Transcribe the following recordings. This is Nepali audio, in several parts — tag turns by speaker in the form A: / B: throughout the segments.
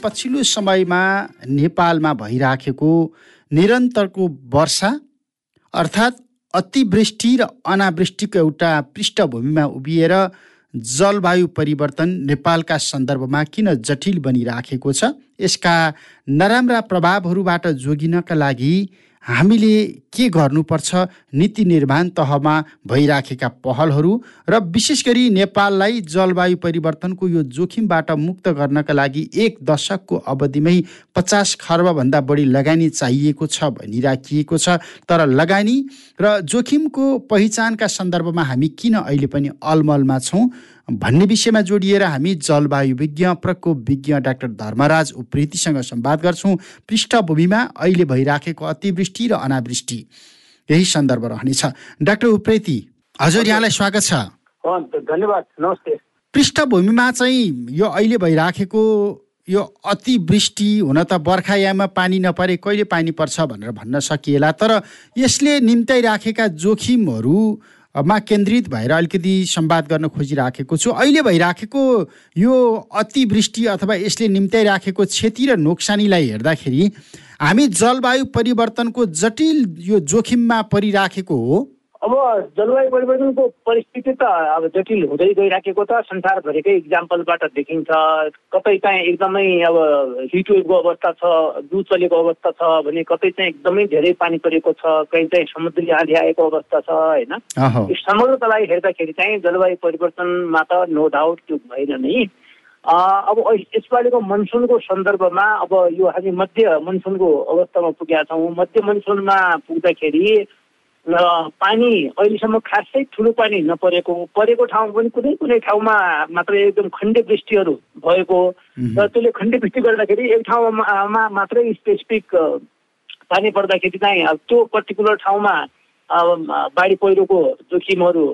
A: पछिल्लो समयमा नेपालमा भइराखेको निरन्तरको वर्षा अर्थात् अतिवृष्टि र अनावृष्टिको एउटा पृष्ठभूमिमा उभिएर जलवायु परिवर्तन नेपालका सन्दर्भमा किन जटिल बनिराखेको छ यसका नराम्रा प्रभावहरूबाट जोगिनका लागि हामीले के गर्नुपर्छ? नीति निर्माण तहमा भइराखेका पहलहरू र विशेष गरी नेपाललाई जलवायु परिवर्तनको यो जोखिमबाट मुक्त गर्नका लागि एक दशकको अवधिमै पचास खर्बभन्दा बढी लगानी चाहिएको छ भनिराखिएको छ। तर लगानी र जोखिमको पहिचानका सन्दर्भमा हामी किन अहिले पनि अलमलमा छौँ? भन्ने विषयमा जोडिएर हामी जलवायु विज्ञ प्रकोप विज्ञ डाक्टर धर्मराज उप्रेतीसँग संवाद गर्छौँ। पृष्ठभूमिमा अहिले भइराखेको अतिवृष्टि र अनावृष्टि यही सन्दर्भ रहनेछ। डाक्टर उप्रेती हजुर यहाँलाई स्वागत छ।
B: धन्यवाद। नमस्ते।
A: पृष्ठभूमिमा चाहिँ यो अहिले भइराखेको यो अतिवृष्टि हुन त बर्खायाममा पानी नपरे कहिले पानी पर्छ भनेर भन्न सकिएला तर यसले निम्ताइराखेका जोखिमहरू मा केन्द्रित भएर अलिकति संवाद गर्न खोजिराखेको छु। अहिले भइराखेको यो अतिवृष्टि अथवा यसले निम्त्याइराखेको क्षति र नोक्सानीलाई हेर्दाखेरि हामी जलवायु परिवर्तनको जटिल यो जोखिममा परिराखेको हो।
B: अब जलवायु परिवर्तनको परिस्थिति त अब जटिल हुँदै गइराखेको त संसारभरिकै इक्जाम्पलबाट देखिन्छ। कतै चाहिँ एकदमै अब हिटवेभको अवस्था छ दु चलेको अवस्था छ भने कतै चाहिँ एकदमै धेरै पानी परेको छ कहीँ चाहिँ समुद्री आँधी आएको अवस्था छ होइन? समग्रतालाई हेर्दाखेरि चाहिँ जलवायु परिवर्तनमा त नो डाउट त्यो भएन नै। अब यसपालिको मनसुनको सन्दर्भमा अब यो हामी मध्य मनसुनको अवस्थामा पुगेका छौँ। मध्य मनसुनमा पुग्दाखेरि पानी अहिलेसम्म खासै ठुलो पानी नपरेको परेको ठाउँ पनि कुनै कुनै ठाउँमा मात्र एकदम खण्डे वृष्टिहरू भएको र त्यसले खण्डे वृष्टि गर्दाखेरि एक ठाउँमा मात्रै स्पेसिफिक पानी पर्दाखेरि चाहिँ अब त्यो पर्टिकुलर ठाउँमा बाढी पहिरोको जोखिमहरू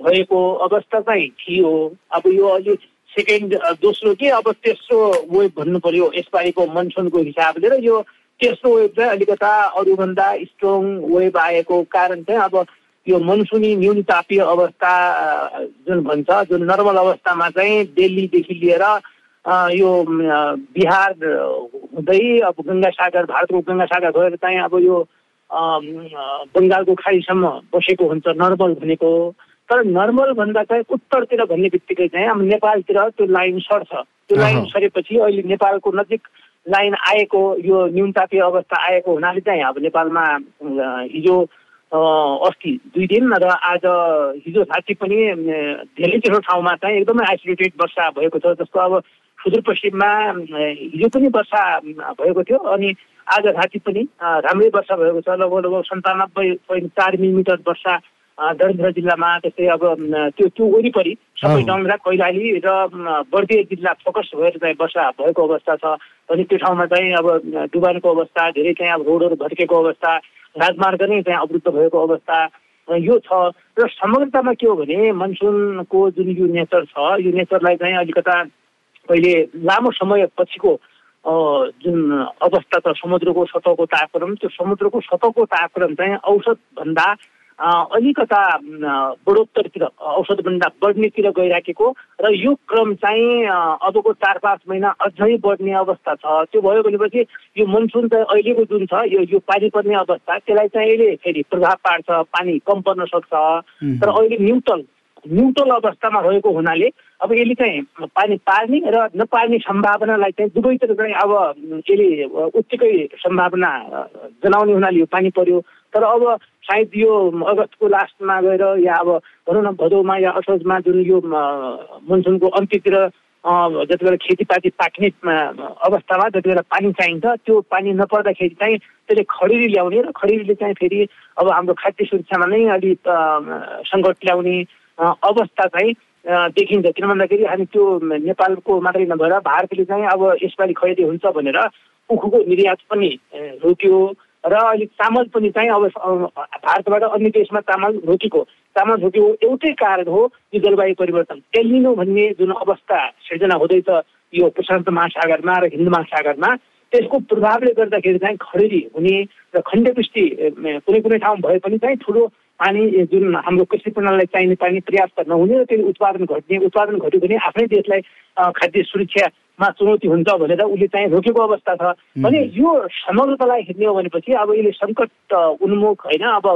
B: भएको अवस्था चाहिँ थियो। अब यो अलि सेकेन्ड दोस्रो के अब तेस्रो वेभ भन्नु पर्यो यसपालिको मनसुनको हिसाबले र यो तेस्रो वेभ चाहिँ अलिकता अरूभन्दा स्ट्रङ वेभ आएको कारण चाहिँ अब यो मनसुनी न्यून तापीय अवस्था जुन भन्छ जुन नर्मल अवस्थामा चाहिँ दिल्लीदेखि लिएर यो बिहार हुँदै अब गङ्गा सागर भारतको गङ्गा सागर भएर चाहिँ अब यो बङ्गालको खाडीसम्म बसेको हुन्छ नर्मल भनेको तर नर्मल भन्दा चाहिँ उत्तरतिर भन्ने बित्तिकै चाहिँ अब नेपालतिर त्यो लाइन सर्छ। त्यो लाइन सरेपछि अहिले नेपालको नजिक लाइन आएको यो न्यूनतापीय अवस्था आएको हुनाले चाहिँ अब नेपालमा हिजो अस्ति दुई दिन र आज हिजो साँच्ची पनि धेरै धेरै ठाउँमा चाहिँ एकदमै आइसोलेटेड वर्षा भएको छ जस्तो अब सुदूरपश्चिममा हिजो पनि वर्षा भएको थियो अनि आज राति पनि राम्रै वर्षा भएको छ लगभग लगभग सन्तानब्बे पोइन्ट चार मिलिमिटर वर्षा दरेन्द्र जिल्लामा त्यस्तै अब त्यो त्यो वरिपरि सबै डङ्ग्रा कैलाली र बर्दिया जिल्ला फोकस भएर चाहिँ वर्षा भएको अवस्था छ। अनि त्यो ठाउँमा चाहिँ अब डुबानको अवस्था धेरै चाहिँ अब रोडहरू भत्केको अवस्था राजमार्ग नै चाहिँ अवरुद्ध भएको अवस्था यो छ। र समग्रतामा के हो भने मनसुनको जुन यो नेचर छ यो नेचरलाई चाहिँ अलिकता पहिले लामो समय पछिको जुन अवस्था छ समुद्रको सतहको तापक्रम त्यो समुद्रको सतहको तापक्रम चाहिँ औसतभन्दा अलिकता बढोत्तरतिर औषधभन्दा बढ्नेतिर गइराखेको र यो क्रम चाहिँ अबको चार पाँच महिना अझै बढ्ने अवस्था छ। त्यो भयो भनेपछि यो मनसुन चाहिँ अहिलेको जुन छ यो यो पानी पर्ने अवस्था त्यसलाई चाहिँ अहिले फेरि प्रभाव पार्छ पानी कम पर्न सक्छ। तर अहिले न्युट्रल न्युट्रल अवस्थामा रहेको हुनाले अब यसले चाहिँ पानी पार्ने र नपार्ने सम्भावनालाई चाहिँ दुवैतिर चाहिँ अब यसले उत्तिकै सम्भावना जनाउने हुनाले यो पानी पर्यो। तर अब सायद यो अगस्तको लास्टमा गएर या अब भनौँ न भदौमा या असोजमा जुन यो मनसुनको अन्त्यतिर जति बेला खेतीपाती पाक्ने अवस्थामा जति बेला पानी चाहिन्छ त्यो पानी नपर्दाखेरि चाहिँ त्यसले खडेरी ल्याउने र खडेरीले चाहिँ फेरि अब हाम्रो खाद्य सुरक्षामा नै अलिक सङ्कट ल्याउने अवस्था चाहिँ देखिन्छ। किन भन्दाखेरि हामी त्यो नेपालको मात्रै नभएर भारतले चाहिँ अब यसपालि खरिदी हुन्छ भनेर उखुको निर्यात पनि रोक्यो। र अलिक चामल पनि चाहिँ अब भारतबाट अन्य देशमा चामल रोकेको चामल रोकेको एउटै कारण हो यो जलवायु परिवर्तन। एलिनो भन्ने जुन अवस्था सिर्जना हुँदैछ यो प्रशान्त महासागरमा र हिन्द महासागरमा त्यसको प्रभावले गर्दाखेरि चाहिँ खडेरी हुने र खण्डवृष्टि कुनै कुनै ठाउँ भए पनि चाहिँ ठुलो पानी जुन हाम्रो कृषि प्रणालीलाई चाहिने पानी पर्याप्त नहुने र त्यो उत्पादन घट्ने उत्पादन घट्यो भने आफ्नै देशलाई खाद्य सुरक्षामा चुनौती हुन्छ भनेर उसले चाहिँ रोकेको अवस्था छ। भने यो समग्रतालाई हेर्ने हो भनेपछि अब यसले सङ्कट उन्मुख होइन अब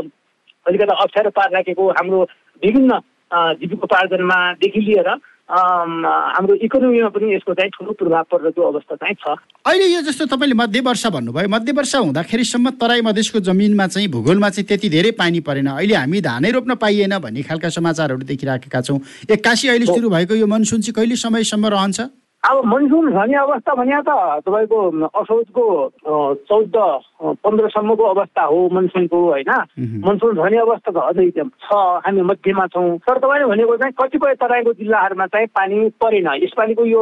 B: अलिकति अप्ठ्यारो पार राखेको हाम्रो विभिन्न जीविकोपार्जनमादेखि लिएर हाम्रो इकोनोमीमा पनि यसको चाहिँ ठुलो प्रभाव परेको अवस्था चाहिँ छ।
A: अहिले यो जस्तो तपाईँले मध्य वर्ष भन्नुभयो मध्य वर्ष हुँदाखेरिसम्म तराई मधेसको जमिनमा चाहिँ भूगोलमा चाहिँ त्यति धेरै पानी परेन। अहिले हामी धानै रोप्न पाइएन भन्ने खालका समाचारहरू देखिराखेका छौँ। एक्कासी अहिले सुरु भएको यो मनसुन चाहिँ कहिले समयसम्म रहन्छ?
B: अब मनसुन झर्ने अवस्था भने त तपाईँको असोजको चौध पन्ध्रसम्मको अवस्था हो मनसुनको होइन? मनसुन झर्ने अवस्था त अझै छ हामी मध्यमा छौँ। तर तपाईँले भनेको चाहिँ कतिपय तराईको जिल्लाहरूमा चाहिँ पानी परेन। यसपालिको यो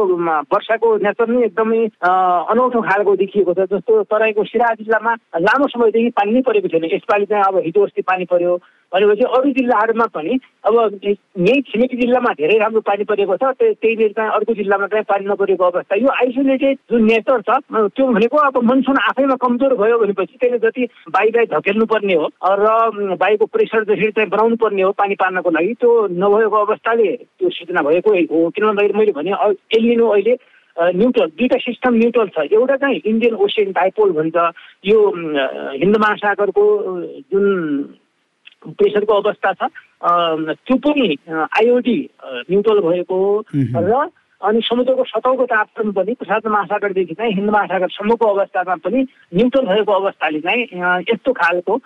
B: वर्षाको नेचर नै एकदमै अनौठो खालको देखिएको छ। जस्तो तराईको सिरा जिल्लामा लामो समयदेखि पानी नै परेको छैन। यसपालि चाहिँ अब हिजो अस्ति पानी पर्यो। भनेपछि अरू जिल्लाहरूमा पनि अब यही छिमेकी जिल्लामा धेरै राम्रो पानी परेको छ त्यहीनिर चाहिँ अर्को जिल्लामा चाहिँ पानी नपरेको अवस्था। यो आइसोलेटेड जुन नेचर छ त्यो भनेको अब मनसुन आफैमा कमजोर भयो भनेपछि त्यसले जति बाईलाई धकेल्नु पर्ने हो र बाईको प्रेसर जसरी चाहिँ बनाउनु पर्ने हो पानी पार्नको लागि त्यो नभएको अवस्थाले त्यो सिर्जना भएको हो। किन भन्दाखेरि मैले भने एलिनो अहिले न्युट्रल दुईवटा सिस्टम न्युट्रल छ। एउटा चाहिँ इन्डियन ओसियन डाइपोल भन्छ यो हिन्द महासागरको जुन प्रेसरको अवस्था छ। त्यो पनि आइओडी न्युट्रल भएको र अनि समुद्रको सतौको तापक्रम पनि प्रशान्त महासागरदेखि चाहिँ हिन्द महासागरसम्मको अवस्थामा पनि न्युट्रल भएको अवस्थाले चाहिँ यस्तो खालको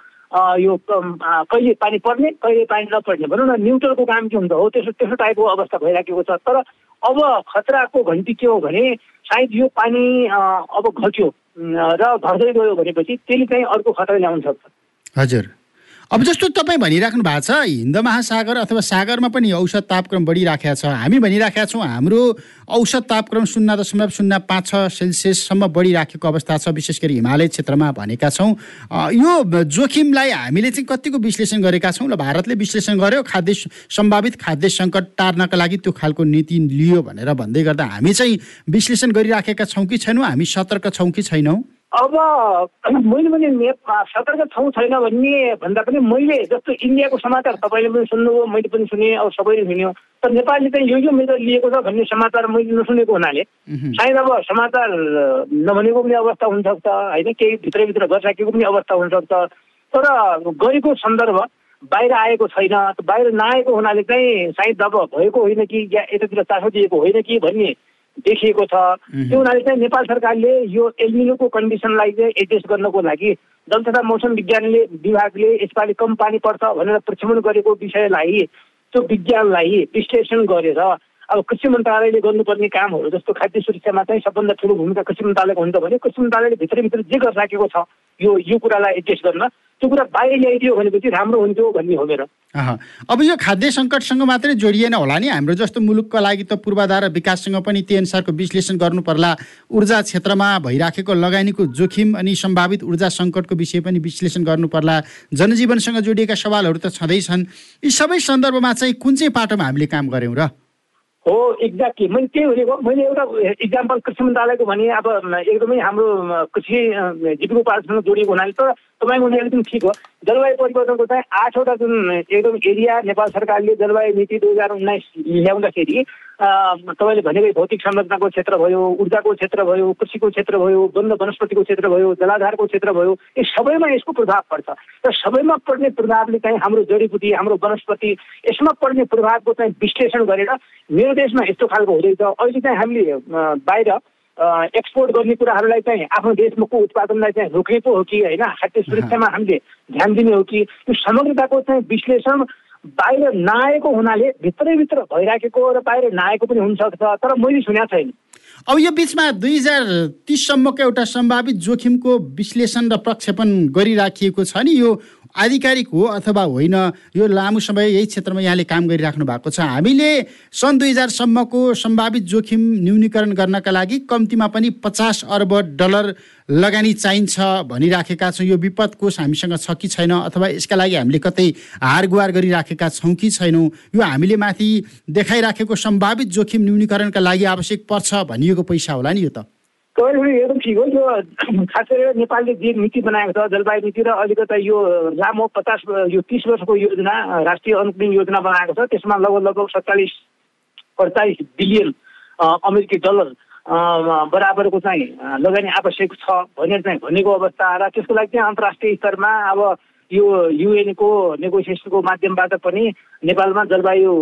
B: यो कहिले पानी पर्ने कहिले पानी नपर्ने भनौँ न न्युट्रलको काम के हुन्छ हो त्यसो त्यसो टाइपको अवस्था भइराखेको छ। तर अब खतराको घन्टी के हो भने सायद यो पानी अब घट्यो र घट्दै गयो भनेपछि त्यसले चाहिँ अर्को खतरा ल्याउन सक्छ।
A: हजुर। अब जस्तो तपाईँ भनिराख्नु भएको छ हिन्द महासागर अथवा सागरमा पनि औषध तापक्रम बढिराखेको छ। हामी भनिराखेका छौँ हाम्रो औषध तापक्रम शून्य दशमलव शून्य पाँच छ सेल्सियससम्म बढिराखेको अवस्था छ विशेष गरी हिमालय क्षेत्रमा भनेका छौँ। यो जोखिमलाई हामीले चाहिँ कतिको विश्लेषण गरेका छौँ र भारतले विश्लेषण गर्यो खाद्य सम्भावित खाद्य सङ्कट टार्नका लागि त्यो खालको नीति लियो भनेर भन्दै गर्दा हामी चाहिँ विश्लेषण गरिराखेका छौँ कि छैनौँ? हामी सतर्क छौँ कि छैनौँ?
B: अब मैले पनि सतर्क छौँ छैन भन्ने भन्दा पनि मैले जस्तो इन्डियाको समाचार तपाईँले पनि सुन्नुभयो मैले पनि सुनेँ अब सबैले सुन्यो। तर नेपालले चाहिँ यो यो मेजर लिएको छ भन्ने समाचार मैले नसुनेको हुनाले। सायद अब समाचार नभनेको पनि अवस्था हुनसक्छ होइन? केही भित्रभित्र गरिराखेको पनि अवस्था हुनसक्छ तर गरेको सन्दर्भ बाहिर आएको छैन बाहिर नआएको हुनाले चाहिँ सायद अब भएको होइन कि या यतातिर चासो दिएको होइन कि भन्ने देखिएको छ। त्यो हुनाले चाहिँ नेपाल सरकारले यो एलमिनोको कन्डिसनलाई चाहिँ एडजस्ट गर्नको लागि जल तथा मौसम विज्ञानले विभागले यसपालि कम पानी पर्छ भनेर प्रक्षेपण गरेको विषयलाई त्यो विज्ञानलाई विश्लेषण गरेर अब कृषि मन्त्रालयले गर्नुपर्ने कामहरू जस्तो खाद्य सुरक्षामा चाहिँ सबभन्दा ठुलो भूमिका कृषि मन्त्रालयको हुन्छ भने कृषि मन्त्रालयले भित्रभित्र जे गरिराखेको छ यो यो कुरालाई एडजस्ट गर्न त्यो कुरा बाहिर ल्याइदियो भनेपछि राम्रो हुन्थ्यो भन्ने हो मेरो।
A: अब यो खाद्य सङ्कटसँग मात्रै जोडिएन होला नि। हाम्रो जस्तो मुलुकको लागि त पूर्वाधार विकाससँग पनि त्यही अनुसारको विश्लेषण गर्नु पर्ला ऊर्जा क्षेत्रमा भइराखेको लगानीको जोखिम अनि सम्भावित ऊर्जा सङ्कटको विषय पनि विश्लेषण गर्नु पर्ला जनजीवनसँग जोडिएका सवालहरू त छँदैछन्। यी सबै सन्दर्भमा चाहिँ कुन चाहिँ पाटोमा हामीले काम गऱ्यौँ र?
B: हो एक्ज्याक्टली मैले त्यही भनेको मैले एउटा इक्जाम्पल कृषि मन्त्रालयको भने अब एकदमै हाम्रो कृषि जीविकोपार्जनसँग जोडिएको हुनाले त तपाईँको एकदम ठिक हो। जलवायु परिवर्तनको चाहिँ आठवटा जुन एकदम एरिया नेपाल सरकारले जलवायु नीति दुई हजार उन्नाइस ल्याउँदाखेरि तपाईँले भनेकै भौतिक संरचनाको क्षेत्र भयो ऊर्जाको क्षेत्र भयो कृषिको क्षेत्र भयो वन्द वनस्पतिको क्षेत्र भयो जलाधारको क्षेत्र भयो यी सबैमा यसको प्रभाव पर्छ। र सबैमा पर्ने प्रभावले चाहिँ हाम्रो जडीबुटी हाम्रो वनस्पति यसमा पर्ने प्रभावको चाहिँ विश्लेषण गरेर मेरो देशमा यस्तो खालको हुँदैछ। अहिले चाहिँ हामीले बाहिर एक्सपोर्ट गर्ने कुराहरूलाई चाहिँ आफ्नो देशमुखको उत्पादनलाई चाहिँ रोकेको हो कि होइन? खाद्य सुरक्षामा हामीले ध्यान दिने हो कि? यो समग्रताको चाहिँ विश्लेषण बाहिर नआएको हुनाले भित्रैभित्र भइराखेको र बाहिर नआएको पनि हुनसक्छ तर मैले सुनेको छैन।
A: अब यो बिचमा दुई हजार तिससम्मको एउटा सम्भावित जोखिमको विश्लेषण र प्रक्षेपण गरिराखिएको छ नि यो आधिकारिक हो अथवा होइन यो लामो समय यही क्षेत्रमा यहाँले काम गरिराख्नु भएको छ। हामीले सन् दुई हजारसम्मको सम्भावित जोखिम न्यूनीकरण गर्नका लागि कम्तीमा पनि पचास अर्ब डलर लगानी चाहिन्छ भनिराखेका छौँ। यो विपद कोष हामीसँग छ कि छैन अथवा यसका लागि हामीले कतै हार गुहार गरिराखेका छौँ कि छैनौँ यो हामीले माथि देखाइराखेको सम्भावित जोखिम न्यूनीकरणका लागि आवश्यक पर्छ भनिएको पैसा होला नि यो त।
B: तपाईँले पनि एकदम ठिक हो यो खास गरेर नेपालले जे नीति बनाएको छ जलवायु नीति र अलिकता यो लामो पचास यो तिस वर्षको योजना राष्ट्रिय अनुकूलन योजना बनाएको छ। त्यसमा लगभग लगभग सत्तालिस अडचालिस बिलियन अमेरिकी डलर बराबरको चाहिँ लगानी आवश्यक छ भनेर चाहिँ भनेको अवस्था र त्यसको लागि चाहिँ अन्तर्राष्ट्रिय स्तरमा अब यो युएनको नेगोसिएसनको माध्यमबाट पनि नेपालमा जलवायु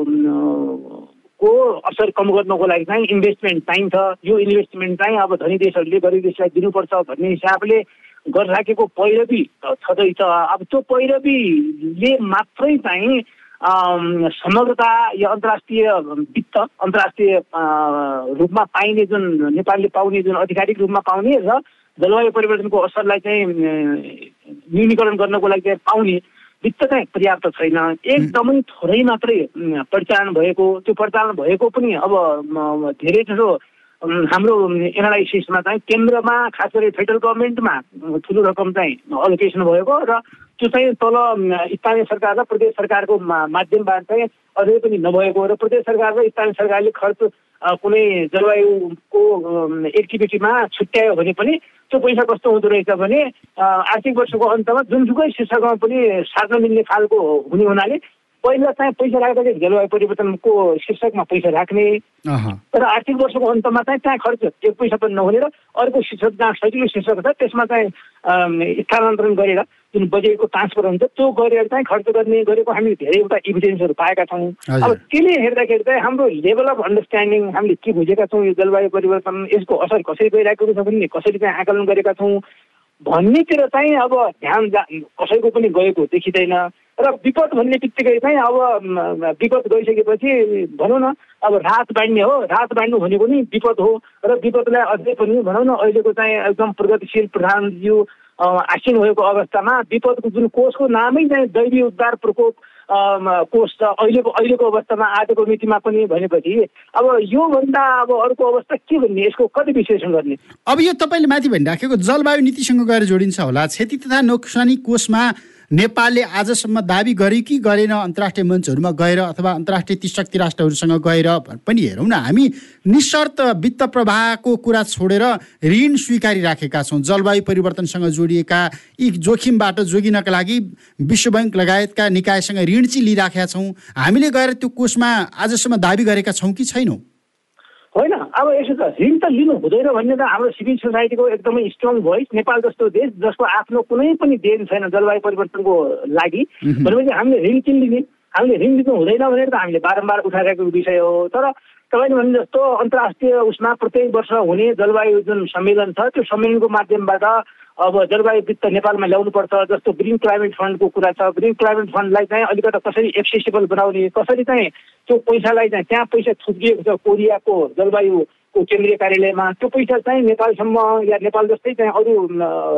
B: को असर कम गर्नको लागि चाहिँ इन्भेस्टमेन्ट चाहिन्छ। यो इन्भेस्टमेन्ट चाहिँ अब धनी देशहरूले गरिब देशलाई दिनुपर्छ भन्ने हिसाबले गरिराखेको पैरवी छँदैछ। अब त्यो पैरवीले मात्रै चाहिँ समग्रता या अन्तर्राष्ट्रिय वित्त अन्तर्राष्ट्रिय रूपमा पाइने जुन नेपालले पाउने जुन आधिकारिक रूपमा पाउने र जलवायु परिवर्तनको असरलाई चाहिँ न्यूनीकरण गर्नको लागि चाहिँ पाउने वित्त चाहिँ पर्याप्त छैन। एकदमै थोरै मात्रै परिचालन भएको त्यो परिचालन भएको पनि अब धेरै जसो हाम्रो एनालाइसिसमा चाहिँ केन्द्रमा खास गरी फेडरल गभर्मेन्टमा ठुलो रकम चाहिँ अलोकेसन भएको र त्यो चाहिँ तल स्थानीय सरकार र प्रदेश सरकारको माध्यमबाट चाहिँ अझै पनि नभएको र प्रदेश सरकार र स्थानीय सरकारले खर्च कुनै जलवायुको एक्टिभिटीमा छुट्यायो भने पनि त्यो पैसा कस्तो हुँदो रहेछ भने आर्थिक वर्षको अन्तमा जुनसुकै शीर्षकमा पनि सार्न मिल्ने खालको हुने हुनाले पहिला चाहिँ पैसा राख्दाखेरि जलवायु परिवर्तनको शीर्षकमा पैसा राख्ने। तर आर्थिक वर्षको अन्तमा चाहिँ त्यहाँ खर्च एक पैसा पनि नहुने र अर्को शीर्षक जहाँ सजिलो शीर्षक छ त्यसमा चाहिँ स्थानान्तरण गरेर जुन बजेटको ट्रान्सफर हुन्छ त्यो गरेर चाहिँ खर्च गर्ने गरेको हामीले धेरैवटा इभिडेन्सहरू पाएका छौँ। अब त्यसले हेर्दाखेरि चाहिँ हाम्रो लेभल अफ अन्डरस्ट्यान्डिङ हामीले के बुझेका छौँ यो जलवायु परिवर्तन यसको असर कसरी गइरहेको छ भने कसरी चाहिँ आकलन गरेका छौँ भन्नेतिर चाहिँ अब ध्यान कसैको पनि गएको देखिँदैन। र विपद भन्ने बित्तिकै चाहिँ अब विपद गइसकेपछि भनौँ न अब राहत बाँड्ने हो। राहत बाँड्नु भनेको नि विपद हो र विपदलाई अझै पनि भनौँ न अहिलेको चाहिँ एकदम प्रगतिशील प्रधानज्यू आसिन भएको अवस्थामा विपदको जुन कोषको नामै चाहिँ दैवी उद्धार प्रकोप कोष छ अहिलेको अहिलेको अवस्थामा आजको मितिमा पनि भनेपछि अब योभन्दा अब अर्को अवस्था के भन्ने यसको कति विश्लेषण गर्ने?
A: अब यो तपाईँले माथि भनिराखेको जलवायु नीतिसँग गएर जोडिन्छ होला। क्षति तथा नोक्सानी कोषमा नेपालले आजसम्म दावी गर्यो कि गरेन अन्तर्राष्ट्रिय मञ्चहरूमा गएर अथवा अन्तर्राष्ट्रिय ती शक्ति राष्ट्रहरूसँग गएर पनि हेरौँ न हामी निशर्त वित्त प्रवाहको कुरा छोडेर ऋण स्वीकारिराखेका छौँ। जलवायु परिवर्तनसँग जोडिएका यी जोखिमबाट जोगिनका लागि विश्व ब्याङ्क लगायतका निकायसँग ऋण चाहिँ लिइराखेका छौँ। हामीले गएर त्यो कोषमा आजसम्म दावी गरेका छौँ कि छैनौँ?
B: होइन अब यसो त ऋण त लिनु हुँदैन भन्ने त हाम्रो सिभिल सोसाइटीको एकदमै स्ट्रङ भोइस नेपाल जस्तो देश जसको आफ्नो कुनै पनि देन छैन जलवायु परिवर्तनको लागि भनेपछि हामीले ऋण किन लिने? हामीले ऋण लिनु हुँदैन भनेर त हामीले बारम्बार उठाइरहेको विषय हो। तर तपाईँले भने जस्तो अन्तर्राष्ट्रिय उसमा प्रत्येक वर्ष हुने जलवायु जुन सम्मेलन छ त्यो सम्मेलनको माध्यमबाट अब जलवायु वित्त नेपालमा ल्याउनुपर्छ जस्तो ग्रिन क्लाइमेट फन्डको कुरा छ। ग्रिन क्लाइमेट फन्डलाई चाहिँ अलिकति कसरी एक्सेसिबल बनाउने कसरी चाहिँ त्यो पैसालाई चाहिँ त्यहाँ पैसा छुटिएको छ कोरियाको जलवायुको केन्द्रीय कार्यालयमा त्यो पैसा चाहिँ नेपालसम्म या नेपाल जस्तै चाहिँ अरू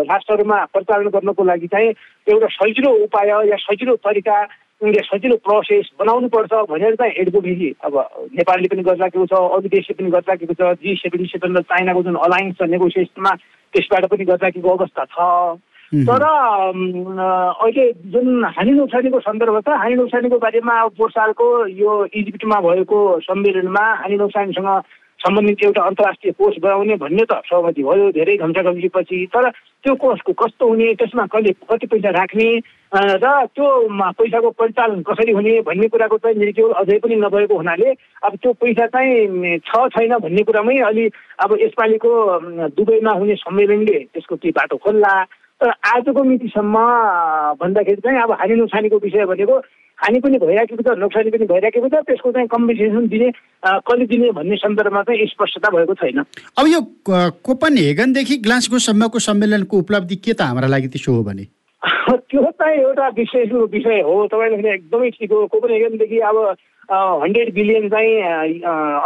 B: राष्ट्रहरूमा प्रचालन गर्नको लागि चाहिँ एउटा सजिलो उपाय या सजिलो तरिका सजिलो प्रोसेस बनाउनुपर्छ भनेर चाहिँ एडभोकेसी अब नेपालले पनि गरिराखेको छ अरू देशले पनि गरिराखेको छ जी सेभेन्टी सेभेन र चाइनाको जुन अलायन्स छ नेगोसिएसनमा त्यसबाट पनि गरिराखेको अवस्था छ। तर अहिले जुन हानि नोक्सानीको सन्दर्भ छ हानि नोक्सानीको बारेमा पोहोर सालको यो इजिप्टमा भएको सम्मेलनमा हानि नोक्सानीसँग सम्बन्धित एउटा अन्तर्राष्ट्रिय कोष बनाउने भन्ने त सहमति भयो धेरै घम्साघम्सीपछि तर त्यो कोषको कस्तो हुने त्यसमा कहिले कति पैसा राख्ने र त्यो पैसाको परिचालन कसरी हुने भन्ने कुराको चाहिँ निर्क्युल अझै पनि नभएको हुनाले अब त्यो पैसा चाहिँ छ छैन भन्ने कुरामै अलि अब यसपालिको दुबईमा हुने सम्मेलनले त्यसको केही बाटो खोल्ला। तर आजको मितिसम्म भन्दाखेरि चाहिँ अब हानि नोक्सानीको विषय भनेको हानि पनि भइराखेको छ नोक्सानी पनि भइराखेको छ त्यसको चाहिँ कम्पेन्सेसन दिने कहिले दिने भन्ने सन्दर्भमा चाहिँ स्पष्टता भएको छैन।
A: अब यो कोपन हेगनदेखि ग्लासगोसम्मको सम्मेलनको उपलब्धि के त हाम्रा लागि त्यसो हो भने?
B: त्यो चाहिँ एउटा विशेष विषय हो तपाईँले एकदमै ठिक हो। कोपन हेगनदेखि अब हन्ड्रेड बिलियन चाहिँ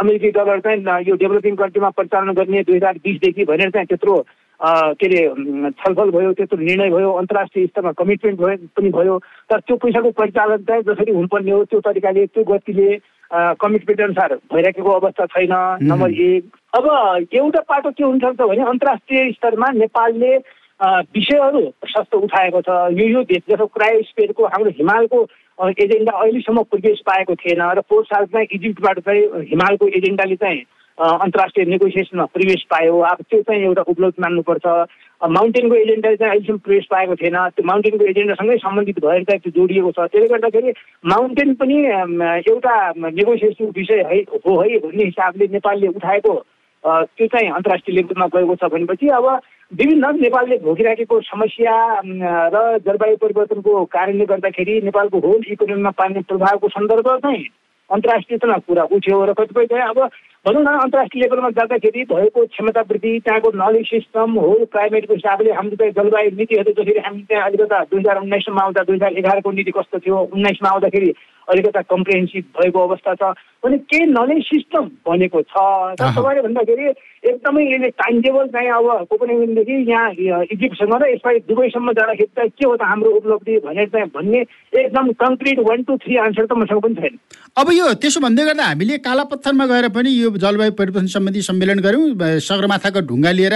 B: अमेरिकी डलर चाहिँ यो डेभलपिङ कन्ट्रीमा परिचालन गर्ने दुई हजार बिसदेखि भनेर चाहिँ त्यत्रो के अरे छलफल भयो त्यत्रो निर्णय भयो अन्तर्राष्ट्रिय स्तरमा कमिटमेन्ट भयो पनि भयो। तर त्यो पैसाको परिचालन चाहिँ जसरी हुनुपर्ने हो त्यो तरिकाले त्यो गतिले कमिटमेन्ट अनुसार भइराखेको अवस्था छैन। नम्बर एक। अब एउटा पाटो के हुन्छ भने अन्तर्राष्ट्रिय स्तरमा नेपालले विषयहरू प्रशस्त उठाएको छ। यो यो देश जस्तो क्रायोस्पेयरको हाम्रो हिमालको एजेन्डा अहिलेसम्म प्रोग्रेस पाएको थिएन। र पोहोर साल चाहिँ इजिप्टबाट चाहिँ हिमालको एजेन्डाले चाहिँ अन्तर्राष्ट्रिय नेगोसिएसनमा प्रवेश पायो। अब त्यो चाहिँ एउटा उपलब्धि मान्नुपर्छ। माउन्टेनको एजेन्डा चाहिँ अहिलेसम्म प्रवेश पाएको थिएन। त्यो माउन्टेनको एजेन्डासँगै सम्बन्धित भएर चाहिँ त्यो जोडिएको छ। त्यसले गर्दाखेरि माउन्टेन पनि एउटा नेगोसिएसन विषय है हो है भन्ने हिसाबले नेपालले उठाएको। त्यो चाहिँ अन्तर्राष्ट्रिय लेभलमा गएको छ भनेपछि अब विभिन्न नेपालले भोगिराखेको समस्या र जलवायु परिवर्तनको कारणले गर्दाखेरि नेपालको होल इकोनोमीमा पार्ने प्रभावको सन्दर्भ चाहिँ अन्तर्राष्ट्रिय कुरा उठ्यो। र कतिपय चाहिँ अब भनौँ न अन्तर्राष्ट्रिय लेभलमा जाँदाखेरि भएको क्षमता वृद्धि त्यहाँको नलेज सिस्टम हो क्लाइमेटको हिसाबले हाम्रो चाहिँ जलवायु नीतिहरू जसरी हामी त्यहाँ अलिकता दुई हजार उन्नाइसमा आउँदा दुई हजार एघारको नीति कस्तो थियो उन्नाइसमा आउँदाखेरि अलिकता कम्प्रिहेन्सिभ भएको अवस्था छ। भने केही नलेज सिस्टम बनेको छ। तपाईँले भन्दाखेरि एकदमै यसले टाइम चाहिँ अब कोपनहेगनदेखि यहाँ इजिप्टसँग र यसपालि दुबईसम्म जाँदाखेरि चाहिँ के हो त हाम्रो उपलब्धि भनेर चाहिँ भन्ने एकदम concrete one two three answer त मसँग पनि छैन।
A: अब यो त्यसो भन्दै गर्दा हामीले कालापत्थरमा गएर पनि यो जलवायु परिवर्तन सम्बन्धी सम्मेलन गऱ्यौँ। सगरमाथाको ढुङ्गा लिएर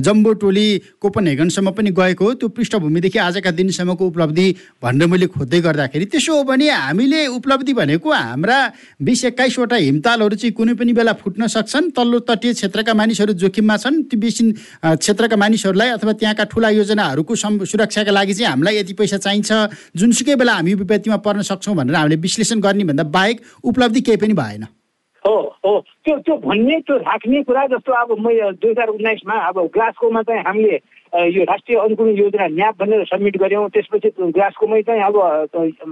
A: जम्बो टोली कोपनहेगनसम्म पनि गएको हो त्यो पृष्ठभूमिदेखि आजका दिनसम्मको उपलब्धि भनेर मैले खोज्दै गर्दाखेरि त्यसो हो भने हामीले उपलब्धि भनेको हाम्रा बिस एक्काइसवटा हिमतालहरू चाहिँ कुनै पनि बेला फुट्न सक्छन्। तल्लो तटीय क्षेत्रका मानिसहरू जोखिममा छन्। त्यो बेसिन क्षेत्रका मानिसहरूलाई अथवा त्यहाँका ठुला योजनाहरूको सुरक्षाका लागि चाहिँ हामीलाई यति पैसा चाहिन्छ। जुनसुकै बेला हामी विपत्तिमा पर्न सक्छौँ भनेर हामीले विश्लेषण गर्ने भन्दा बाहेक उपलब्धि केही पनि भएन।
B: हो हो। त्यो त्यो भन्ने त्यो राख्ने कुरा जस्तो अब म दुई हजार उन्नाइसमा अब ग्लासकोमा चाहिँ हामीले यो राष्ट्रिय अनुकूलन योजना न्याप भनेर सब्मिट गऱ्यौँ। त्यसपछि ग्लासकोमै चाहिँ अब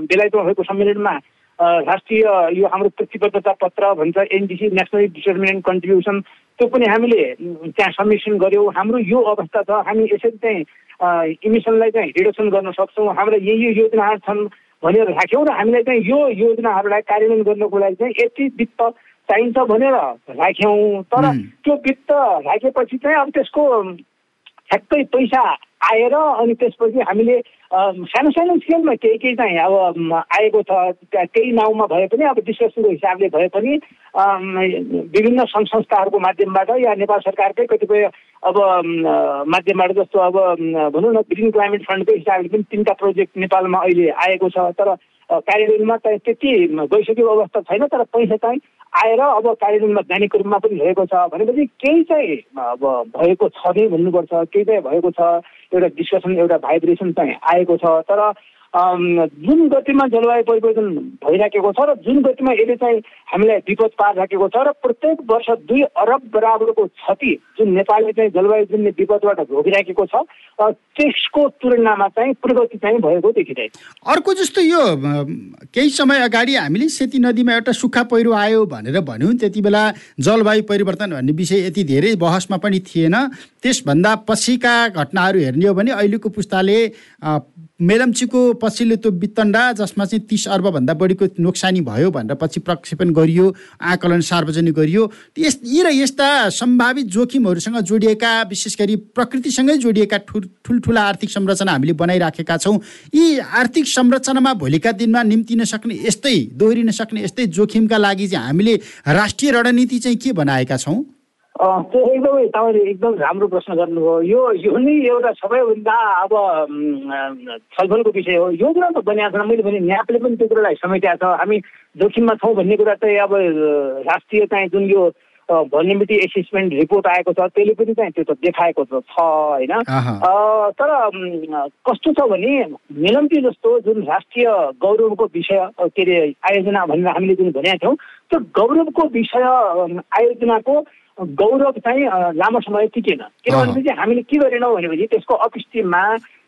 B: बेलायतमा भएको सम्मेलनमा राष्ट्रिय यो हाम्रो प्रतिबद्धता पत्र भन्छ एनडिसी नेसनल डिटर्मिनेन्ट कन्ट्रिब्युसन त्यो पनि हामीले त्यहाँ सब्मिसन गऱ्यौँ। हाम्रो यो अवस्था छ हामी यसरी चाहिँ इमिसनलाई चाहिँ रिडक्सन गर्न सक्छौँ। हाम्रा यही योजनाहरू छन् भनेर राख्यौँ र हामीलाई चाहिँ यो योजनाहरूलाई कार्यान्वयन गर्नको लागि चाहिँ यति वित्त चाहिन्छ भनेर राख्यौँ। तर त्यो वित्त राखेपछि चाहिँ अब त्यसको ठ्याक्कै पैसा आएर अनि त्यसपछि हामीले सानो सानो स्केलमा केही केही चाहिँ अब आएको छ केही नाउँमा भए पनि अब डिस्कसनको हिसाबले भए पनि विभिन्न सङ्घ संस्थाहरूको माध्यमबाट या नेपाल सरकारकै कतिपय अब माध्यमबाट जस्तो अब भनौँ न ग्रिन क्लाइमेट फन्डको हिसाबले पनि तिनवटा प्रोजेक्ट नेपालमा अहिले आएको छ। तर कार्यान्वयनमा चाहिँ त्यति गइसकेको अवस्था छैन तर पैसा चाहिँ आएर अब कार्यान्वयनमा जाने क्रममा पनि भएको छ। भनेपछि केही चाहिँ अब भएको छ नै भन्नुपर्छ केही चाहिँ भएको छ। एउटा डिस्कसन एउटा भाइब्रेसन चाहिँ आएको छ। तर जुन गतिमा जलवायु परिवर्तन भइराखेको छ र जुन गतिमा यसले चाहिँ हामीलाई विपद पारिराखेको छ र प्रत्येक वर्ष दुई अरब बराबरको क्षति जुन नेपालले चाहिँ जलवायु जुन विपदबाट भोगिराखेको छ त्यसको तुलनामा चाहिँ प्रगति चाहिँ भएको देखिरहेको
A: अर्को जस्तो यो केही समय अगाडि हामीले सेती नदीमा एउटा सुक्खा पहिरो आयो भनेर भन्यौँ त्यति बेला जलवायु परिवर्तन भन्ने विषय यति धेरै बहसमा पनि थिएन। त्यसभन्दा पछिका घटनाहरू हेर्ने हो भने अहिलेको पुस्ताले मेलम्चीको पछिल्लो त्यो वित्तण्डा जसमा चाहिँ तिस अर्बभन्दा बढीको नोक्सानी भयो भनेर पछि प्रक्षेपण गरियो आकलन सार्वजनिक गरियो। यस यी र यस्ता सम्भावित जोखिमहरूसँग जोडिएका विशेष गरी प्रकृतिसँगै जोडिएका ठुल ठुल्ठुला आर्थिक संरचना हामीले बनाइराखेका छौँ। यी आर्थिक संरचनामा भोलिका दिनमा निम्तिन सक्ने यस्तै दोहोरिन सक्ने यस्तै जोखिमका लागि चाहिँ हामीले राष्ट्रिय रणनीति चाहिँ के बनाएका छौँ?
B: त्यो एकदमै तपाईँले एकदम राम्रो प्रश्न गर्नुभयो। यो यो नै एउटा सबैभन्दा अब छलफलको विषय हो। योजना त बनिएको छैन। मैले भने न्यापले पनि त्यो कुरालाई समेटेको छ। हामी जोखिममा छौँ भन्ने कुरा चाहिँ अब राष्ट्रिय चाहिँ जुन यो भर्निमिटी एसेसमेन्ट रिपोर्ट आएको छ त्यसले पनि चाहिँ त्यो त देखाएको त छ होइन? तर कस्तो छ भने मेलम्पी जस्तो जुन राष्ट्रिय गौरवको विषय के अरे आयोजना भनेर हामीले जुन भनेका थियौँ त्यो गौरवको विषय आयोजनाको गौरव चाहिँ लामो समय टिकेन। किनभनेपछि हामीले के गरेनौँ भनेपछि त्यसको अपस्ट्रिममा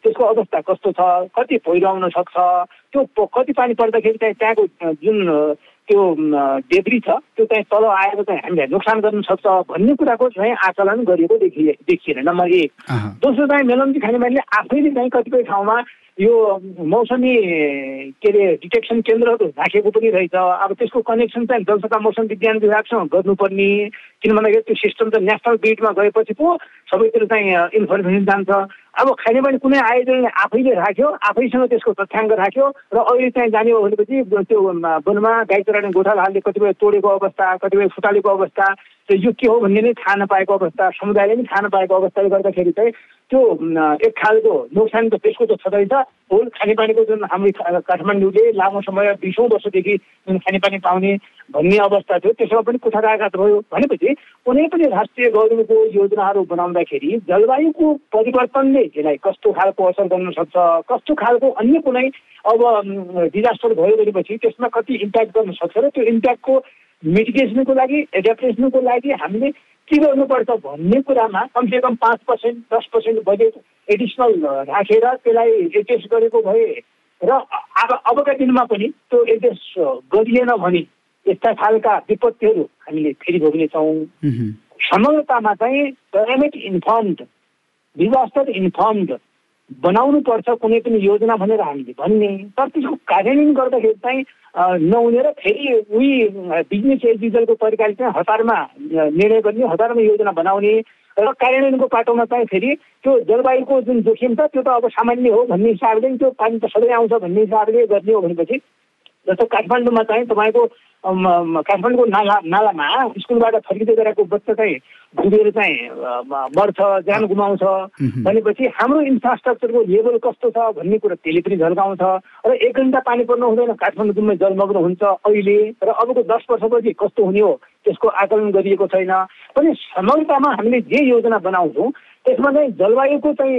B: त्यसको अवस्था कस्तो छ कति पहिरो सक्छ त्यो कति पानी पर्दाखेरि चाहिँ त्यहाँको जुन त्यो डेब्री छ त्यो चाहिँ तल आएर चाहिँ हामीलाई नोक्सान गर्न सक्छ भन्ने कुराको चाहिँ आकलन गरिएको देखिए देखिएन। नम्बर एक। दोस्रो चाहिँ मेलम्ची खानेमाले आफैले चाहिँ कतिपय ठाउँमा यो मौसमी के अरे डिटेक्सन केन्द्रहरू राखेको पनि रहेछ। अब त्यसको कनेक्सन चाहिँ जनसभा मौसम विज्ञान विभागसँग गर्नुपर्ने। किन भन्दाखेरि त्यो सिस्टम त नेसनल ग्रिडमा गएपछि पो सबैतिर चाहिँ इन्फर्मेसन जान्छ। अब खानेपानी कुनै आयोजनले आफैले राख्यो आफैसँग त्यसको तथ्याङ्क राख्यो र अहिले चाहिँ जाने हो भनेपछि त्यो वनमा गाई चराउने गोठालाहरूले कतिपय तोडेको अवस्था कतिपय फुटालेको अवस्था यो के हो भन्ने नै थाहा नपाएको अवस्था समुदायले पनि थाहा नपाएको अवस्थाले गर्दाखेरि चाहिँ त्यो एक खालको नोक्सान त त्यसको त छँदैछ होल खानेपानीको जुन हाम्रो काठमाडौँले लामो समय बिसौँ वर्षदेखि जुन खानेपानी पाउने भन्ने अवस्था थियो त्यसमा पनि कुठाराघात भयो भनेपछि कुनै पनि राष्ट्रिय गौरवको योजनाहरू बनाउँदाखेरि जलवायुको परिवर्तनले यसलाई कस्तो खालको असर गर्न सक्छ कस्तो खालको अन्य कुनै अब डिजास्टर भयो भनेपछि त्यसमा कति इम्प्याक्ट गर्न सक्छ र त्यो इम्प्याक्टको मिटिगेसनको लागि एडेप्टेसनको लागि हामीले के गर्नुपर्छ भन्ने कुरामा कमसेकम पाँच पर्सेन्ट दस पर्सेन्ट बजेट एडिसनल राखेर त्यसलाई एडजस्ट गरेको भए र अब अबका दिनमा पनि त्यो एडजस्ट गरिएन भने यस्ता खालका विपत्तिहरू हामीले फेरि भोग्नेछौँ। समग्रतामा चाहिँ क्लाइमेट इन्फर्मड डिजास्टर इन्फर्मड बनाउनु पर्छ कुनै पनि योजना भनेर हामीले भन्ने। तर त्यसको कार्यान्वयन गर्दाखेरि चाहिँ नहुने र फेरि उही बिजनेस एज युजलको तरिकाले चाहिँ हतारमा निर्णय गर्ने हतारमा योजना बनाउने र कार्यान्वयनको पाटोमा चाहिँ फेरि त्यो जलवायुको जुन जोखिम छ त्यो त अब सामान्य हो भन्ने हिसाबले त्यो पानी त सधैँ आउँछ भन्ने हिसाबले गर्ने हो भनेपछि जस्तो काठमाडौँमा चाहिँ तपाईँको काठमाडौँको नाला नालामा स्कुलबाट फर्किँदै गरेको बच्चा चाहिँ डुबेर चाहिँ मर्छ ज्यान गुमाउँछ। भनेपछि हाम्रो इन्फ्रास्ट्रक्चरको लेभल कस्तो छ भन्ने कुरो त्यसले पनि झल्काउँछ। र एक घन्टा पानी पर्नु हुँदैन काठमाडौँ जुम्मै जलमग्न हुन्छ अहिले। र अबको दस वर्षपछि कस्तो हुने हो त्यसको आकलन गरिएको छैन। पनि समग्रतामा हामीले जे योजना बनाउँछौँ त्यसमा चाहिँ जलवायुको चाहिँ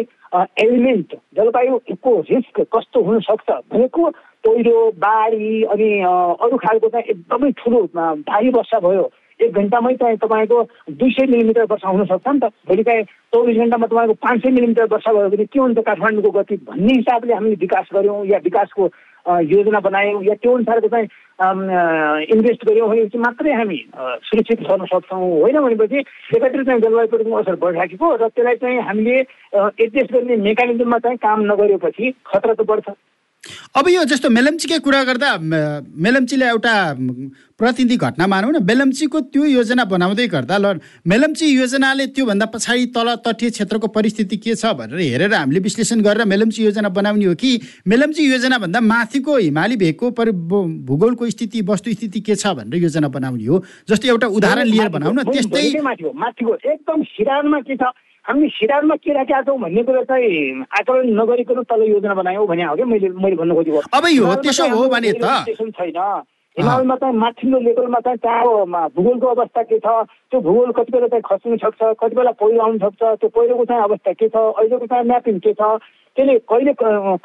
B: एलिमेन्ट जलवायुको रिस्क कस्तो हुनसक्छ भनेको पहिरो बाढी अनि अरू खालको चाहिँ एकदमै ठुलो भारी वर्षा भयो। एक घन्टामै चाहिँ तपाईँको दुई सय मिलिमिटर वर्षा हुनसक्छ नि त। भोलि चाहिँ चौबिस घन्टामा तपाईँको पाँच सय मिलिमिटर वर्षा भयो भने के हुन्छ काठमाडौँको गति? भन्ने हिसाबले हामीले विकास गऱ्यौँ या विकासको योजना बनायौँ या त्यो अनुसारको चाहिँ इन्भेस्ट गऱ्यौँ भनेपछि मात्रै हामी सुरक्षित गर्न सक्छौँ। होइन भनेपछि एकातिर चाहिँ जलवायु परिवर्तनको असर बढिराखेको र त्यसलाई चाहिँ हामीले एडजस्ट गर्ने मेकानिजममा चाहिँ काम नगरेपछि खतरा त बढ्छ।
A: अब यो जस्तो मेलम्चीकै कुरा गर्दा मेलम्चीले एउटा प्रतिनिधि घटना मानौँ न मेलम्चीको त्यो योजना बनाउँदै गर्दा ल मेलम्ची योजनाले त्योभन्दा पछाडि तल तटीय क्षेत्रको परिस्थिति के छ भनेर हेरेर हामीले विश्लेषण गरेर मेलम्ची योजना बनाउने हो कि मेलम्ची योजनाभन्दा माथिको हिमाली भेगको परि भूगोलको स्थिति वस्तुस्थिति के छ भनेर योजना बनाउने हो। जस्तो एउटा उदाहरण लिएर बनाउँ न
B: त्यस्तै एकदम सिरानमा के छ? हामीले सिरारमा के राखेका छौँ भन्ने कुरा चाहिँ आकलन नगरिकन तल योजना बनायौँ भने हो क्या मैले मैले भन्नु खोजेको।
A: अब यो त्यसो हो भने त।
B: छैन। हिमालमा चाहिँ माथिल्लो लेभलमा चाहिँ त्यहाँ भूगोलको अवस्था के छ? त्यो भूगोल कति बेला चाहिँ खस्नु सक्छ? कति बेला पहिरो आउनु सक्छ? त्यो पहिरोको चाहिँ अवस्था के छ? अहिलेको चाहिँ म्यापिङ के छ? त्यसले कहिले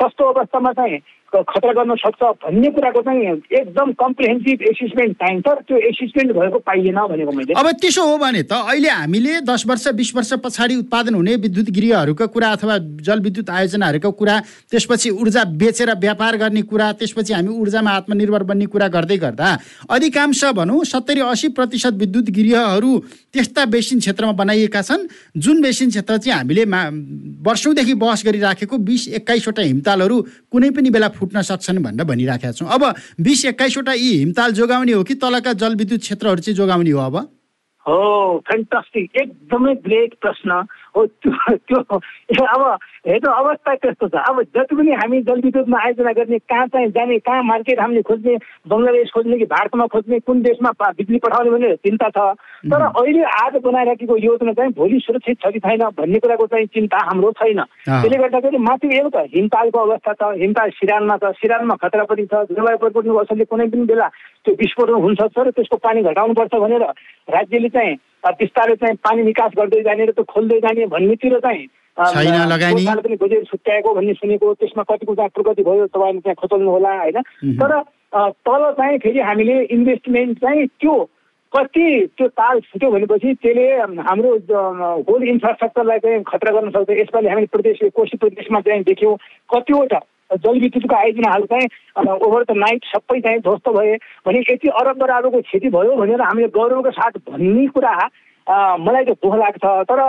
B: कस्तो अवस्थामा चाहिँ खतरा गर्न सक्छ भन्ने कुराको चाहिँ एकदम कम्प्रिहेन्सिभ एसिसमेन्ट चाहिन्छ त्यो एसिसमेन्ट भएको पाइएन भनेको मैले।
A: अब त्यसो हो भने त अहिले हामीले दस वर्ष बिस वर्ष पछाडि उत्पादन हुने विद्युत गृहहरूको कुरा अथवा जलविद्युत आयोजनाहरूको कुरा त्यसपछि ऊर्जा बेचेर व्यापार गर्ने कुरा त्यसपछि हामी ऊर्जामा आत्मनिर्भर बन्ने कुरा गर्दै गर्दा अधिकांश भनौँ सत्तरी असी प्रतिशत विद्युत गृहहरू त्यस्ता बेसिन क्षेत्रमा बनाइएका छन्। जुन बेसिन क्षेत्र चाहिँ हामीले वर्षौँदेखि बहस गरिराखेको बिस एक्काइसवटा हिमतालहरू कुनै पनि बेला फुट्न सक्छन् भनेर भनिराखेका छौँ। अब बिस एक्काइसवटा यी हिमताल जोगाउने हो कि तलका जलविद्युत क्षेत्रहरू चाहिँ जोगाउने हो अब?
B: हो फ्यान्टास्टिक एकदमै ग्रेट प्रश्न। त्यो अब हेर्नु अवस्था त्यस्तो छ? अब जति पनि हामी जलविद्युतमा आयोजना गर्ने कहाँ चाहिँ जाने कहाँ मार्केट हामीले खोज्ने बङ्गलादेश खोज्ने कि भारतमा खोज्ने कुन देशमा बिजुली पठाउने भने चिन्ता छ। तर अहिले आज बनाइराखेको योजना चाहिँ भोलि सुरक्षित छ कि छैन भन्ने कुराको चाहिँ चिन्ता हाम्रो छैन। त्यसले गर्दाखेरि माथि एउटा हिमतालको अवस्था छ हिमताल सिरानमा छ सिरानमा खतरा पनि छ जलवायु परिवर्तनको असरले कुनै पनि बेला त्यो विस्फोटन हुनसक्छ र त्यसको पानी घटाउनुपर्छ भनेर राज्यले चाहिँ बिस्तारै चाहिँ पानी निकास गर्दै जाने र त्यो खोल्दै जाने भन्नेतिर चाहिँ पनि खोजेर छुट्याएको भन्ने सुनेको त्यसमा कतिको चाहिँ प्रगति भयो तपाईँले त्यहाँ खोतल्नु होला होइन? तर तल चाहिँ फेरि हामीले इन्भेस्टमेन्ट चाहिँ त्यो कति त्यो ताल छुट्यो भनेपछि त्यसले हाम्रो होल इन्फ्रास्ट्रक्चरलाई चाहिँ खतरा गर्न सक्छ। यसपालि हामीले प्रदेश कोशी प्रदेशमा चाहिँ देख्यौँ कतिवटा जलविद्युतको आयोजनाहरू चाहिँ ओभर द नाइट सबै चाहिँ ध्वस्त भए भने यति अरब बराबरको क्षति भयो भनेर हामीले गौरवको साथ भन्ने कुरा मलाई चाहिँ दुःख लाग्छ। तर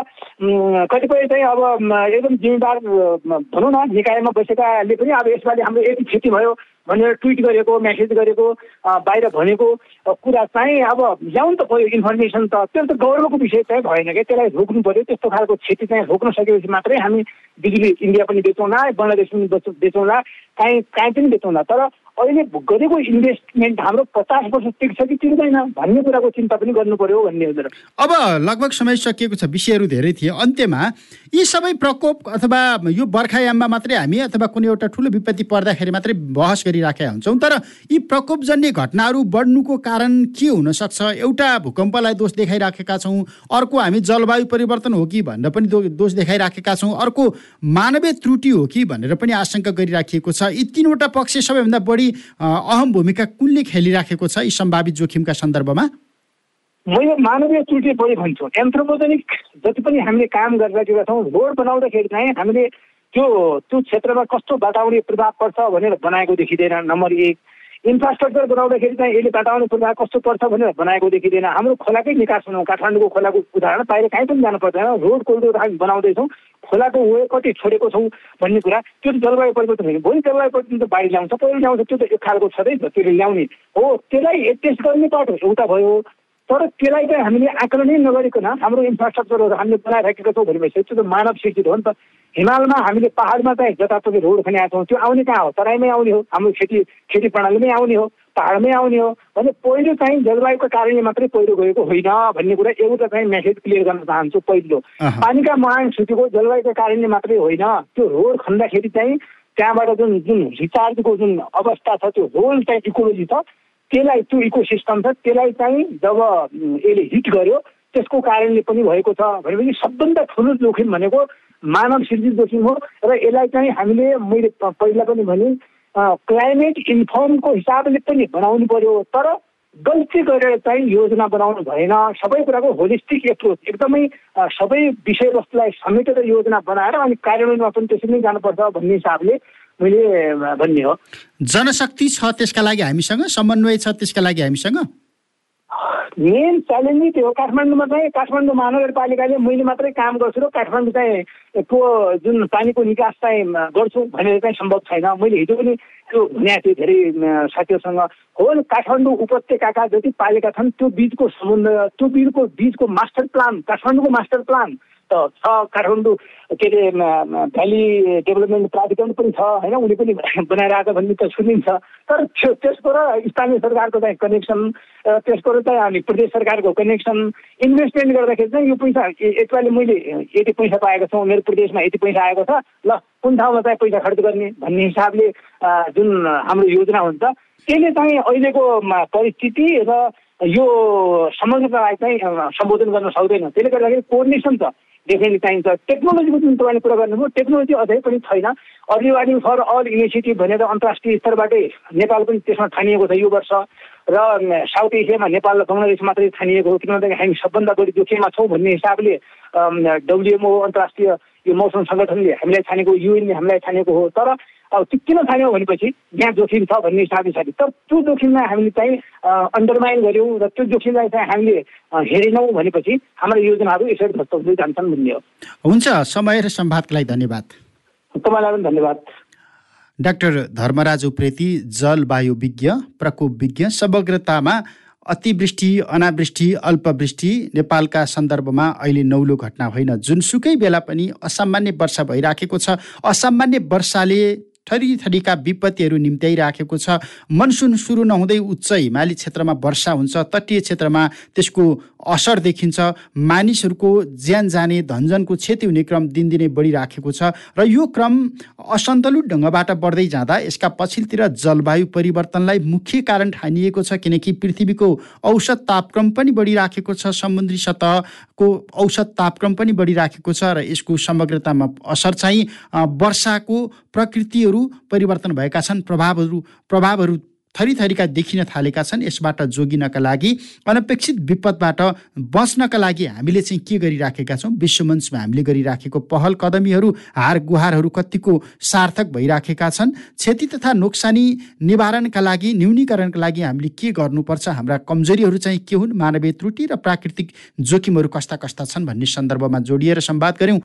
B: कतिपय चाहिँ अब एकदम जिम्मेदार भनौँ न निकायमा बसेकाले पनि अब यसपालि हाम्रो यति क्षति भयो। भनेर ट्विट गरेको मेसेज गरेको बाहिर भनेको कुरा चाहिँ अब ल्याउनु त पऱ्यो इन्फर्मेसन त। त्यो त गौरवको विषय चाहिँ भएन क्या। त्यसलाई रोक्नु पऱ्यो। त्यस्तो खालको क्षति चाहिँ रोक्न सकेपछि मात्रै हामी बिजुली इन्डिया पनि बेचौँला बङ्गलादेश पनि बेचौँला काहीँ काहीँ पनि बेचौँला। तर अहिले गरेको इन्भेस्टमेन्ट हाम्रो पचास वर्ष टिक्छ कि टिक्दैन भन्ने कुराको चिन्ता पनि गर्नु पर्यो भन्ने
A: अब लगभग समय सकिएको छ विषयहरू धेरै थिए। अन्त्यमा यी सबै प्रकोप अथवा यो बर्खायाममा मात्रै हामी अथवा कुनै एउटा ठुलो विपत्ति पर्दाखेरि मात्रै बहस गरिराखेका हुन्छौँ। तर यी प्रकोपजन्य घटनाहरू बढ्नुको कारण के हुनसक्छ? एउटा भूकम्पलाई दोष देखाइराखेका छौँ अर्को हामी जलवायु परिवर्तन हो कि भनेर पनि दोष देखाइराखेका छौँ अर्को मानवीय त्रुटि हो कि भनेर पनि आशंका गरिराखिएको छ। यी तिनवटा पक्ष सबैभन्दा बढी अहम भूमिका कुनले खेलिराखेको छ यी सम्भावित जोखिमका सन्दर्भमा?
B: मैले मानवीय त्रुटि बढी भन्छु। एन्थ्रोपोजेनिक जति पनि हामीले काम गरिरहेका छौँ रोड बनाउँदाखेरि चाहिँ हामीले त्यो त्यो क्षेत्रमा कस्तो वातावरणीय प्रभाव पर्छ भनेर बनाएको देखिँदैन। नम्बर एक इन्फ्रास्ट्रक्चर बनाउँदाखेरि चाहिँ यसले वातावरण प्रभाव कस्तो पर्छ भनेर बनाएको देखिँदैन। हाम्रो खोलाकै निकास हुनु काठमाडौँको खोलाको उदाहरण बाहिर कहीँ पनि जानु पर्दैन रोड कोरिडोर हामी बनाउँदैछौँ। खोलाको वे कति छोडेको छौँ भन्ने कुरा त्यो त जलवायु परिवर्तन होइन भोलि जलवायु परिवर्तन त बाहिर ल्याउँछ पहिलो ल्याउँछ त्यो त एक खालको छँदैछ त्यसले ल्याउने हो त्यसलाई टेस्ट गर्ने बाटो एउटा भयो तर त्यसलाई चाहिँ हामीले आकलनै नगरिकन हाम्रो इन्फ्रास्ट्रक्चरहरू हामीले बनाइराखेका छौँ भनेपछि त्यो त मानव सृजित हो नि त। हिमालमा हामीले पाहाडमा चाहिँ जताततै रोड खनिआएको छौँ त्यो आउने कहाँ हो? तराईमै आउने हो। हाम्रो खेती खेती प्रणालीमै आउने हो पाहाडमै आउने हो। भने पहिलो चाहिँ जलवायुको कारणले मात्रै पहिरो गएको होइन भन्ने कुरा एउटा चाहिँ मेसेज क्लियर गर्न चाहन्छु पहिलो। पानीका महान छुटेको जलवायुको कारणले मात्रै होइन त्यो रोड खन्दाखेरि चाहिँ त्यहाँबाट जुन जुन रिचार्जको जुन अवस्था छ त्यो होल चाहिँ इकोलोजी छ। त्यसलाई त्यो इको सिस्टम छ त्यसलाई चाहिँ जब यसले हिट गर्यो त्यसको कारणले पनि भएको छ भनेपछि सबभन्दा ठुलो जोखिम भनेको मानव सृजित जोखिम हो र यसलाई चाहिँ हामीले मैले पहिला पनि भने क्लाइमेट इन्फर्मको हिसाबले पनि बनाउनु पर्यो तर गल्ती गरेर चाहिँ योजना बनाउनु भएन। सबै कुराको होलिस्टिक एप्रोच एकदमै सबै विषयवस्तुलाई समेटेर योजना बनाएर अनि कार्यान्वयनमा पनि त्यसरी नै जानुपर्छ भन्ने हिसाबले मैले भन्ने हो।
A: जनशक्ति छ त्यसका लागि हामीसँग? समन्वय छ त्यसका लागि हामीसँग?
B: मेन च्यालेन्ज नै त्यो हो। काठमाडौँमा चाहिँ काठमाडौँ महानगरपालिकाले मैले मात्रै काम गर्छु र काठमाडौँ चाहिँ को जुन पानीको निकास चाहिँ गर्छु भनेर चाहिँ सम्भव छैन। मैले हिजो पनि त्यो भनेको थिएँ धेरै साथीहरूसँग। हो काठमाडौँ उपत्यकाका जति पालिका छन् त्यो बिचको सम्बन्ध त्यो बिचको बिचको मास्टर प्लान काठमाडौँको मास्टर प्लान छ काठमाडौँ के अरे भ्याली डेभलपमेन्ट प्राधिकरण पनि छ होइन? उसले पनि बनाएर आएको भन्ने त सुनिन्छ। तर त्यसको र स्थानीय सरकारको चाहिँ कनेक्सन र त्यसको र चाहिँ अनि प्रदेश सरकारको कनेक्सन इन्भेस्टमेन्ट गर्दाखेरि चाहिँ यो पैसा यति मैले यति पैसा पाएको छु मेरो प्रदेशमा यति पैसा आएको छ ल कुन ठाउँमा चाहिँ पैसा खर्च गर्ने भन्ने हिसाबले जुन हाम्रो योजना हुन्छ त्यसले चाहिँ अहिलेको परिस्थिति र यो समग्रतालाई चाहिँ सम्बोधन गर्न सक्दैन। त्यसले गर्दाखेरि कोर्डिनेसन छ। डेफिनेटली चाहिन्छ। टेक्नोलोजीको जुन तपाईँले कुरा गर्नुभयो टेक्नोलोजी अझै पनि छैन। Early warning for all initiative भनेर अन्तर्राष्ट्रिय स्तरबाटै नेपाल पनि त्यसमा छानिएको छ यो वर्ष। र साउथ एसियामा नेपाल र बङ्गलादेश मात्रै छानिएको हो किनभने हामी सबभन्दा बढी जोखिममा छौँ भन्ने हिसाबले डब्लुएमओ अन्तर्राष्ट्रिय यो मौसम सङ्गठनले हामीलाई छानेको युएनले हामीलाई छानेको हो। तर त्यो किन छान्यो भनेपछि यहाँ जोखिम छ भन्ने हिसाबले छ तर त्यो जोखिमलाई हामीले चाहिँ अन्डरमाइन गऱ्यौँ र त्यो जोखिमलाई चाहिँ हामीले हेरेनौँ भनेपछि हाम्रो योजनाहरू यसरी ध्वस्त हुँदै जान्छन् भन्ने हो।
A: हुन्छ समय र सम्वादको लागि धन्यवाद।
B: तपाईँलाई पनि धन्यवाद।
A: डाक्टर धर्मराज उप्रेती जलवायु विज्ञ प्रकोप विज्ञ समग्रतामा अतिवृष्टि अनावृष्टि अल्पवृष्टि नेपालका सन्दर्भमा अहिले नौलो घटना होइन। जुनसुकै बेला पनि असामान्य वर्षा भइराखेको छ। असामान्य वर्षाले थरी थरीका विपत्तिहरू निम्त्याइराखेको छ। मनसुन सुरु नहुँदै उच्च हिमाली क्षेत्रमा वर्षा हुन्छ तटीय क्षेत्रमा त्यसको असर देखिन्छ। मानिसहरूको ज्यान जाने धनजनको क्षति हुने क्रम दिनदिनै बढिराखेको छ र यो क्रम असन्तुलित ढङ्गबाट बढ्दै जाँदा यसका पछिल्लोतिर जलवायु परिवर्तनलाई मुख्य कारण ठानिएको छ किनकि पृथ्वीको औसत तापक्रम पनि बढिराखेको छ समुद्री सतहको औसत तापक्रम पनि बढिराखेको छ र यसको समग्रतामा असर चाहिँ वर्षाको प्रकृतिहरू परिवर्तन भएका छन् प्रभावहरू प्रभावहरू थरीथरीका देखिन थालेका छन् यसबाट जोगिनका लागि अनपेक्षित विपदबाट बच्नका लागि हामीले चाहिँ के गरिराखेका छौँ? विश्वमञ्चमा हामीले गरिराखेको पहल कदमीहरू हार गुहारहरू कतिको सार्थक भइराखेका छन्। क्षति तथा नोक्सानी निवारणका लागि न्यूनीकरणका लागि हामीले के गर्नुपर्छ? हाम्रा कमजोरीहरू चाहिँ के हुन्? मानवीय त्रुटि र प्राकृतिक जोखिमहरू कस्ता कस्ता छन् भन्ने सन्दर्भमा जोडिएर सम्वाद गऱ्यौँ।